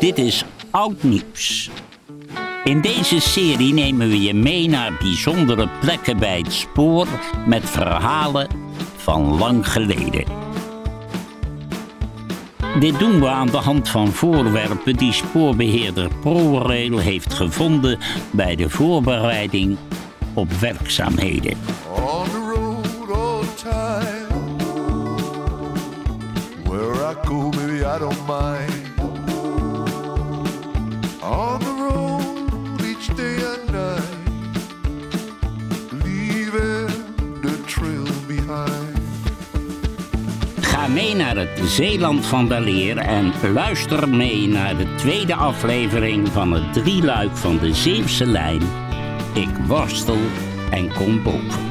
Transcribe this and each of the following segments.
Dit is Oud Nieuws. In deze serie nemen we je mee naar bijzondere plekken bij het spoor met verhalen van lang geleden. Dit doen we aan de hand van voorwerpen die spoorbeheerder ProRail heeft gevonden bij de voorbereiding op werkzaamheden. On the road all time. Where I go, baby, I don't mind. Mee naar het Zeeland van Weleer en luister mee naar de tweede aflevering van het drieluik van de Zeeuwse lijn. Ik worstel en kom boven.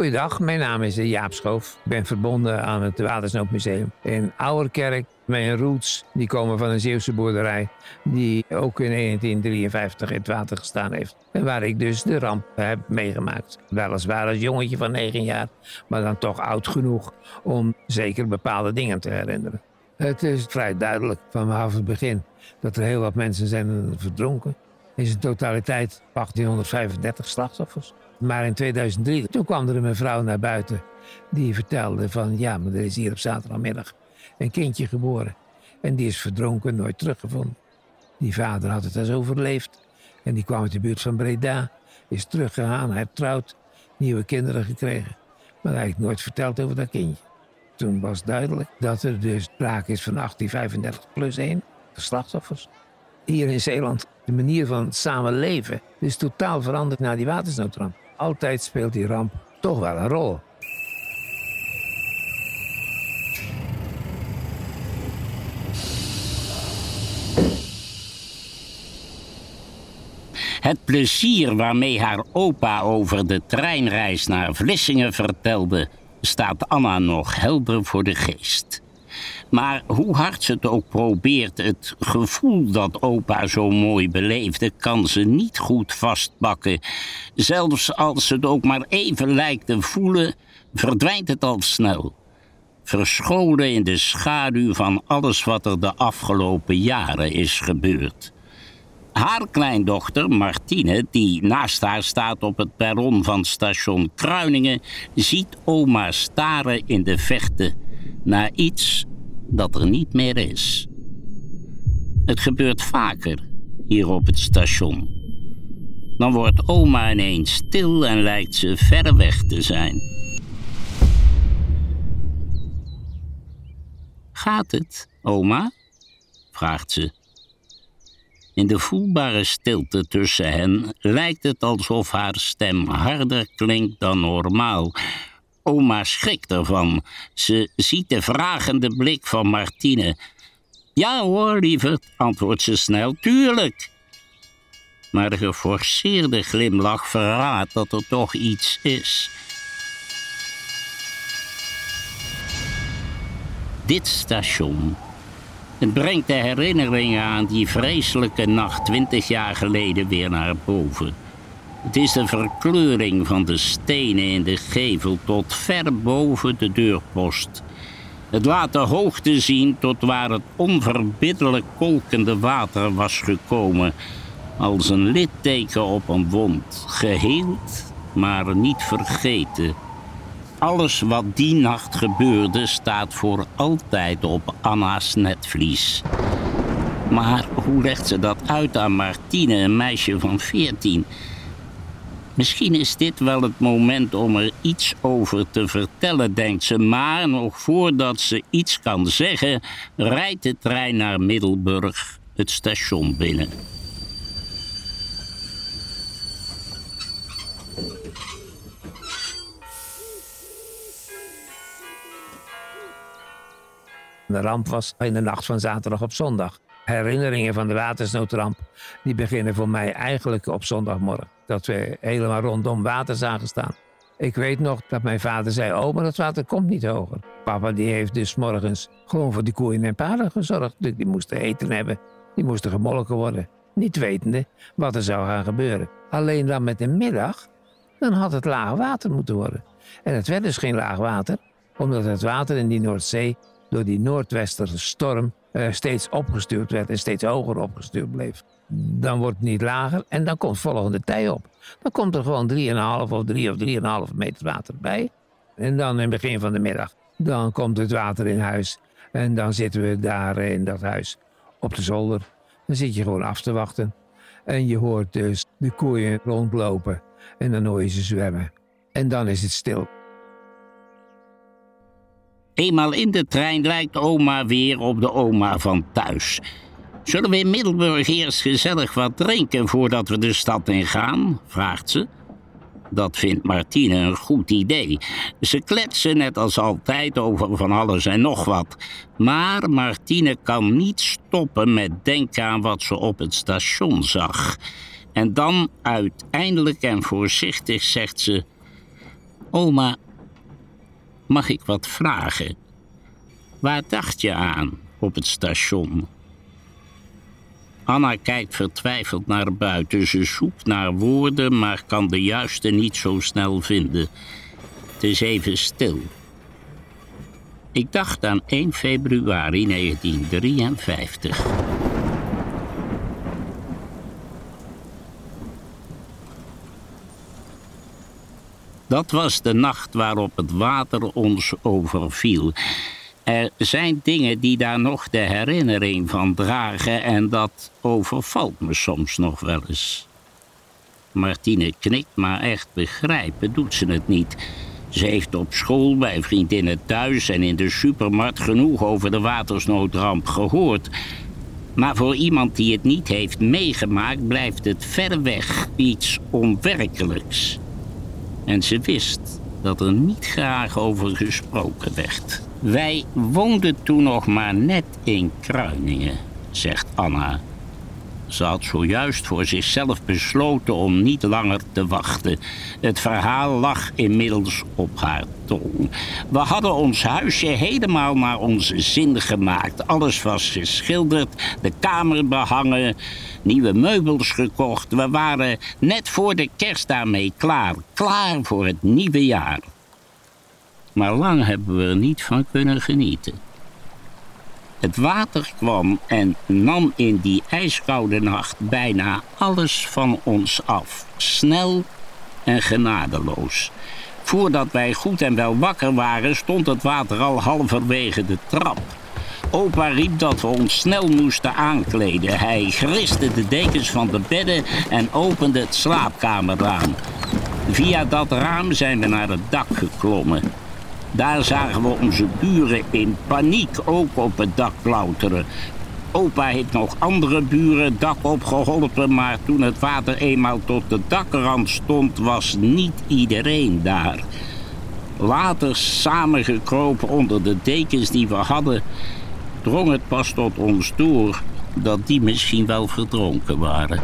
Goeiedag, mijn naam is Jaap Schoof. Ik ben verbonden aan het Watersnoodmuseum in Ouwerkerk. Mijn roots die komen van een Zeeuwse boerderij die ook in 1953 in het water gestaan heeft. En waar ik dus de ramp heb meegemaakt. Weliswaar als jongetje van 9 jaar, maar dan toch oud genoeg om zeker bepaalde dingen te herinneren. Het is vrij duidelijk vanaf het begin dat er heel wat mensen zijn verdronken. In zijn totaliteit 1835 slachtoffers. Maar in 2003, toen kwam er een mevrouw naar buiten die vertelde van ja, maar er is hier op zaterdagmiddag een kindje geboren. En die is verdronken, nooit teruggevonden. Die vader had het als overleefd en die kwam uit de buurt van Breda, is teruggegaan, hij trouwt, nieuwe kinderen gekregen. Maar heeft nooit verteld over dat kindje. Toen was duidelijk dat er dus sprake is van 1835 plus 1 slachtoffers. Hier in Zeeland, de manier van samenleven is totaal veranderd na die watersnoodramp. Altijd speelt die ramp toch wel een rol. Het plezier waarmee haar opa over de treinreis naar Vlissingen vertelde, staat Anna nog helder voor de geest. Maar hoe hard ze het ook probeert, het gevoel dat opa zo mooi beleefde, kan ze niet goed vastpakken. Zelfs als ze het ook maar even lijkt te voelen, verdwijnt het al snel. Verscholen in de schaduw van alles wat er de afgelopen jaren is gebeurd. Haar kleindochter, Martine, die naast haar staat op het perron van station Kruiningen, ziet oma staren in de vechten naar iets dat er niet meer is. Het gebeurt vaker hier op het station. Dan wordt oma ineens stil en lijkt ze ver weg te zijn. Gaat het, oma? vraagt ze. In de voelbare stilte tussen hen lijkt het alsof haar stem harder klinkt dan normaal. Oma schrikt ervan. Ze ziet de vragende blik van Martine. Ja hoor, lieverd, antwoordt ze snel, tuurlijk. Maar de geforceerde glimlach verraadt dat er toch iets is. Dit station het brengt de herinneringen aan die vreselijke nacht twintig jaar geleden weer naar boven. Het is de verkleuring van de stenen in de gevel tot ver boven de deurpost. Het laat de hoogte zien tot waar het onverbiddelijk kolkende water was gekomen, als een litteken op een wond, geheeld, maar niet vergeten. Alles wat die nacht gebeurde staat voor altijd op Anna's netvlies. Maar hoe legt ze dat uit aan Martine, een meisje van veertien? Misschien is dit wel het moment om er iets over te vertellen, denkt ze. Maar nog voordat ze iets kan zeggen, rijdt de trein naar Middelburg het station binnen. De ramp was in de nacht van zaterdag op zondag. Herinneringen van de watersnoodramp die beginnen voor mij eigenlijk op zondagmorgen. Dat we helemaal rondom water zagen staan. Ik weet nog dat mijn vader zei: Oh, maar dat water komt niet hoger. Papa die heeft dus morgens gewoon voor die koeien en paarden gezorgd. Dus die moesten eten hebben. Die moesten gemolken worden. Niet wetende wat er zou gaan gebeuren. Alleen dan met de middag, dan had het laag water moeten worden. En het werd dus geen laag water, omdat het water in die Noordzee door die noordwesterse eh, steeds opgestuurd werd en steeds hoger opgestuurd bleef. Dan wordt het niet lager en dan komt volgende tij op. Dan komt er gewoon 3,5 of 3 of 3,5 meter water bij. En dan in het begin van de middag, dan komt het water in huis. En dan zitten we daar in dat huis op de zolder. Dan zit je gewoon af te wachten. En je hoort dus de koeien rondlopen. En dan hoor je ze zwemmen. En dan is het stil. Eenmaal in de trein lijkt oma weer op de oma van thuis. Zullen we in Middelburg eerst gezellig wat drinken voordat we de stad in gaan? vraagt ze. Dat vindt Martine een goed idee. Ze kletsen net als altijd over van alles en nog wat. Maar Martine kan niet stoppen met denken aan wat ze op het station zag. En dan uiteindelijk en voorzichtig zegt ze: Oma, mag ik wat vragen? Waar dacht je aan op het station? Anna kijkt vertwijfeld naar buiten. Ze zoekt naar woorden, maar kan de juiste niet zo snel vinden. Het is even stil. Ik dacht aan 1 februari 1953. Dat was de nacht waarop het water ons overviel. Er zijn dingen die daar nog de herinnering van dragen en dat overvalt me soms nog wel eens. Martine knikt, maar echt begrijpen doet ze het niet. Ze heeft op school, bij vriendinnen thuis en in de supermarkt genoeg over de watersnoodramp gehoord. Maar voor iemand die het niet heeft meegemaakt, blijft het ver weg iets onwerkelijks. En ze wist dat er niet graag over gesproken werd. Wij woonden toen nog maar net in Kruiningen, zegt Anna. Ze had zojuist voor zichzelf besloten om niet langer te wachten. Het verhaal lag inmiddels op haar tong. We hadden ons huisje helemaal naar onze zin gemaakt. Alles was geschilderd, de kamer behangen, nieuwe meubels gekocht. We waren net voor de kerst daarmee klaar. Klaar voor het nieuwe jaar. Maar lang hebben we er niet van kunnen genieten. Het water kwam en nam in die ijskoude nacht bijna alles van ons af. Snel en genadeloos. Voordat wij goed en wel wakker waren, stond het water al halverwege de trap. Opa riep dat we ons snel moesten aankleden. Hij griste de dekens van de bedden en opende het slaapkamerraam. Via dat raam zijn we naar het dak geklommen. Daar zagen we onze buren in paniek ook op het dak klauteren. Opa heeft nog andere buren het dak opgeholpen, maar toen het water eenmaal tot de dakrand stond, was niet iedereen daar. Later, samengekropen onder de dekens die we hadden, drong het pas tot ons door dat die misschien wel verdronken waren.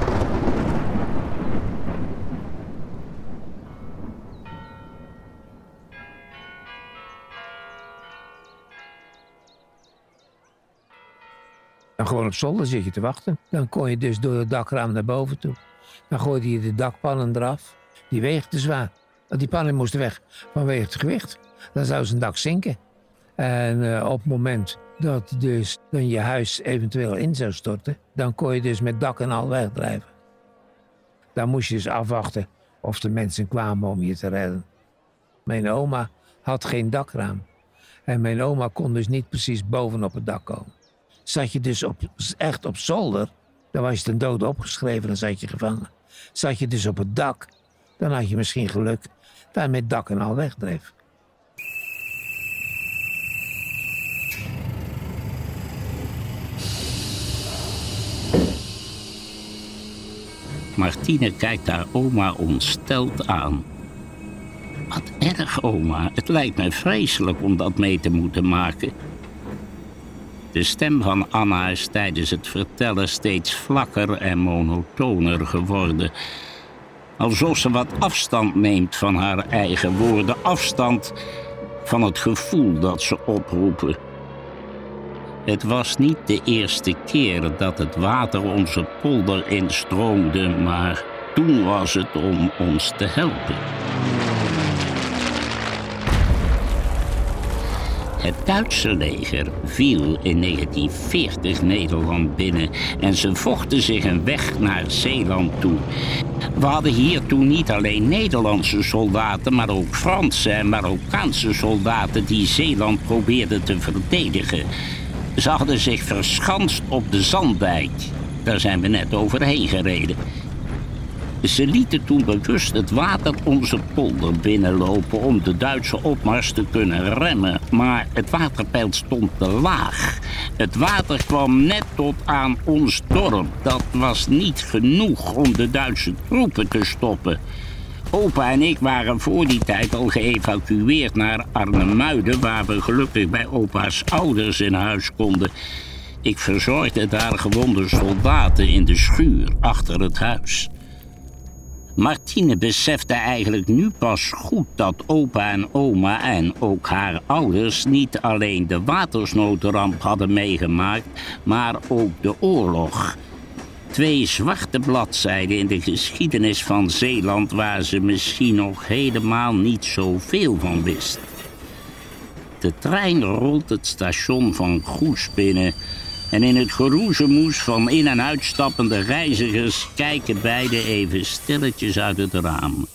Gewoon op zolder zit je te wachten. Dan kon je dus door het dakraam naar boven toe. Dan gooide je de dakpannen eraf. Die weegt te zwaar. Die pannen moesten weg vanwege het gewicht. Dan zou zijn dak zinken. En uh, op het moment dat dus dan je huis eventueel in zou storten, dan kon je dus met dak en al wegdrijven. Dan moest je dus afwachten of de mensen kwamen om je te redden. Mijn oma had geen dakraam. En mijn oma kon dus niet precies bovenop het dak komen. Zat je dus op, echt op zolder, dan was je ten dode opgeschreven, dan zat je gevangen. Zat je dus op het dak, dan had je misschien geluk dat met dak en al wegdreef. Martine kijkt haar oma ontsteld aan. Wat erg, oma. Het lijkt me vreselijk om dat mee te moeten maken. De stem van Anna is tijdens het vertellen steeds vlakker en monotoner geworden. Alsof ze wat afstand neemt van haar eigen woorden. Afstand van het gevoel dat ze oproepen. Het was niet de eerste keer dat het water onze polder instroomde, maar toen was het om ons te helpen. Het Duitse leger viel in 1940 Nederland binnen en ze vochten zich een weg naar Zeeland toe. We hadden hier toen niet alleen Nederlandse soldaten, maar ook Franse en Marokkaanse soldaten die Zeeland probeerden te verdedigen. Ze hadden zich verschanst op de Zanddijk. Daar zijn we net overheen gereden. Ze lieten toen bewust het water onze polder binnenlopen om de Duitse opmars te kunnen remmen. Maar het waterpeil stond te laag. Het water kwam net tot aan ons dorp. Dat was niet genoeg om de Duitse troepen te stoppen. Opa en ik waren voor die tijd al geëvacueerd naar Arnhemuiden... waar we gelukkig bij opa's ouders in huis konden. Ik verzorgde daar gewonde soldaten in de schuur achter het huis. Martine besefte eigenlijk nu pas goed dat opa en oma en ook haar ouders niet alleen de watersnoodramp hadden meegemaakt, maar ook de oorlog. Twee zwarte bladzijden in de geschiedenis van Zeeland waar ze misschien nog helemaal niet zoveel van wist. De trein rolt het station van Goes binnen en in het geroezemoes van in- en uitstappende reizigers kijken beiden even stilletjes uit het raam.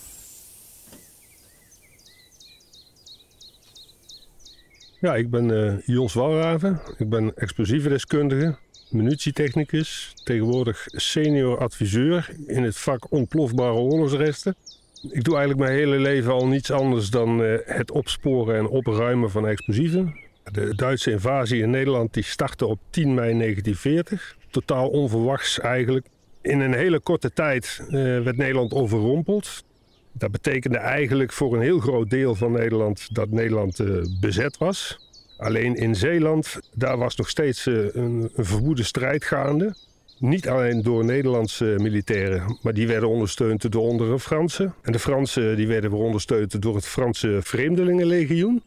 Ja, ik ben uh, Jos Walraven. Ik ben explosievendeskundige, munitietechnicus, tegenwoordig senior adviseur in het vak ontplofbare oorlogsresten. Ik doe eigenlijk mijn hele leven al niets anders dan uh, het opsporen en opruimen van explosieven. De Duitse invasie in Nederland die startte op 10 mei 1940. Totaal onverwachts eigenlijk. In een hele korte tijd uh, werd Nederland overrompeld. Dat betekende eigenlijk voor een heel groot deel van Nederland dat Nederland uh, bezet was. Alleen in Zeeland, daar was nog steeds uh, een, een strijd gaande. Niet alleen door Nederlandse militairen, maar die werden ondersteund door onder Fransen. En de Fransen die werden ondersteund door het Franse Vreemdelingenlegioen.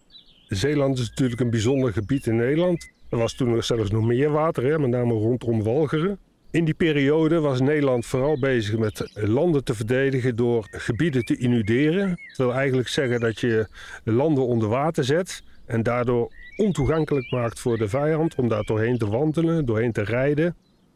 Zeeland is natuurlijk een bijzonder gebied in Nederland. Er was toen zelfs nog meer water, hè, met name rondom Walcheren. In die periode was Nederland vooral bezig met landen te verdedigen door gebieden te inunderen. Dat wil eigenlijk zeggen dat je landen onder water zet en daardoor ontoegankelijk maakt voor de vijand om daar doorheen te wandelen, doorheen te rijden.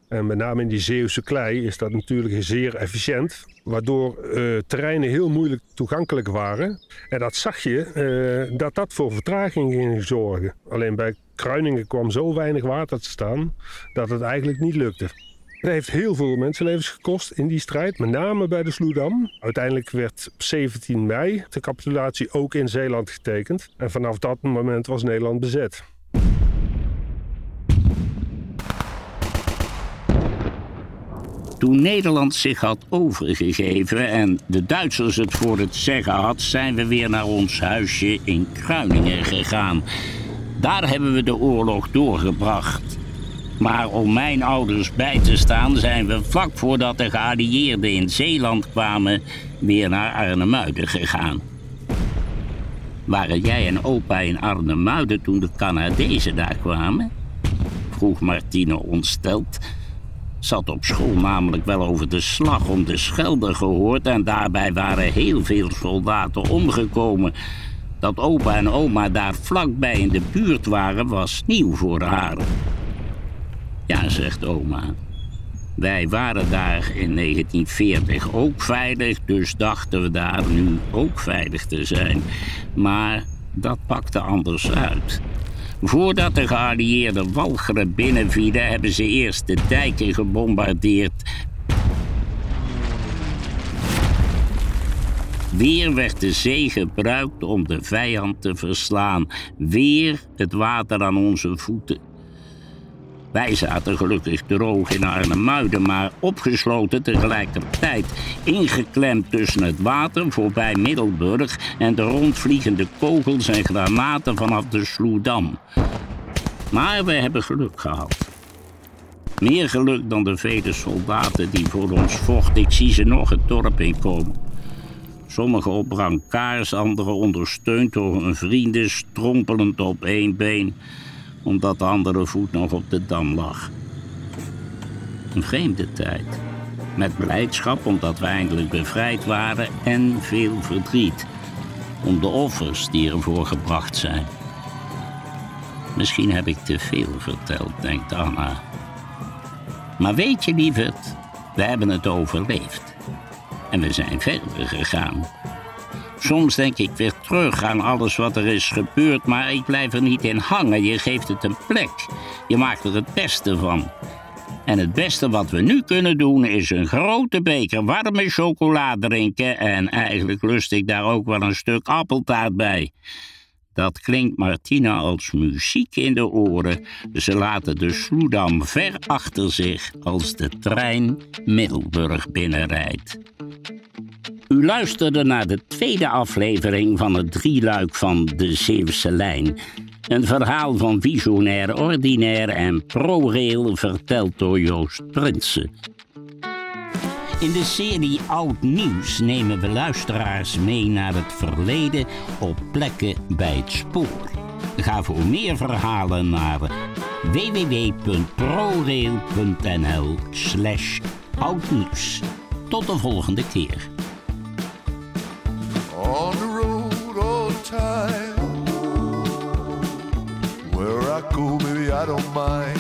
En met name in die Zeeuwse klei is dat natuurlijk zeer efficiënt. Waardoor uh, terreinen heel moeilijk toegankelijk waren. En dat zag je uh, dat dat voor vertraging ging zorgen. Alleen bij Kruiningen kwam zo weinig water te staan dat het eigenlijk niet lukte. Het heeft heel veel mensenlevens gekost in die strijd, met name bij de Sloedam. Uiteindelijk werd op 17 mei de capitulatie ook in Zeeland getekend. En vanaf dat moment was Nederland bezet. Toen Nederland zich had overgegeven en de Duitsers het voor het zeggen had, zijn we weer naar ons huisje in Kruiningen gegaan. Daar hebben we de oorlog doorgebracht. Maar om mijn ouders bij te staan, zijn we vlak voordat de geallieerden in Zeeland kwamen, weer naar Arnhemuiden gegaan. Waren jij en opa in Arnhemuiden toen de Canadezen daar kwamen? vroeg Martine ontsteld Zat op school namelijk wel over de slag om de Schelde gehoord en daarbij waren heel veel soldaten omgekomen. Dat opa en oma daar vlakbij in de buurt waren was nieuw voor haar. Ja, zegt oma. Wij waren daar in 1940 ook veilig, dus dachten we daar nu ook veilig te zijn. Maar dat pakte anders uit. Voordat de geallieerden Walcheren binnenvielen, hebben ze eerst de dijken gebombardeerd. Weer werd de zee gebruikt om de vijand te verslaan. Weer het water aan onze voeten. Wij zaten gelukkig droog in Arnhemuiden, maar opgesloten tegelijkertijd. Ingeklemd tussen het water voorbij Middelburg en de rondvliegende kogels en granaten vanaf de Sloedam. Maar we hebben geluk gehad. Meer geluk dan de vele soldaten die voor ons vochten. Ik zie ze nog het dorp inkomen. Sommigen op brancards, anderen ondersteund door hun vrienden, strompelend op één been, omdat de andere voet nog op de dam lag. Een vreemde tijd. Met blijdschap omdat we eindelijk bevrijd waren en veel verdriet om de offers die ervoor gebracht zijn. Misschien heb ik te veel verteld, denkt Anna. Maar weet je, lieverd, we hebben het overleefd. En we zijn verder gegaan. Soms denk ik weer terug aan alles wat er is gebeurd, maar ik blijf er niet in hangen. Je geeft het een plek. Je maakt er het beste van. En het beste wat we nu kunnen doen is een grote beker warme chocola drinken. En eigenlijk lust ik daar ook wel een stuk appeltaart bij. Dat klinkt Martina als muziek in de oren. Ze laten de Sloedam ver achter zich als de trein Middelburg binnenrijdt. Luisterde naar de tweede aflevering van het drieluik van De Zeeuwse Lijn. Een verhaal van visionair, ordinair en ProRail verteld door Joost Prinsen. In de serie Oud Nieuws nemen we luisteraars mee naar het verleden op plekken bij het spoor. Ga voor meer verhalen naar www.prorail.nl slash oudnieuws. Tot de volgende keer. Where I go, baby, I don't mind.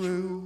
Leaving my trail behind.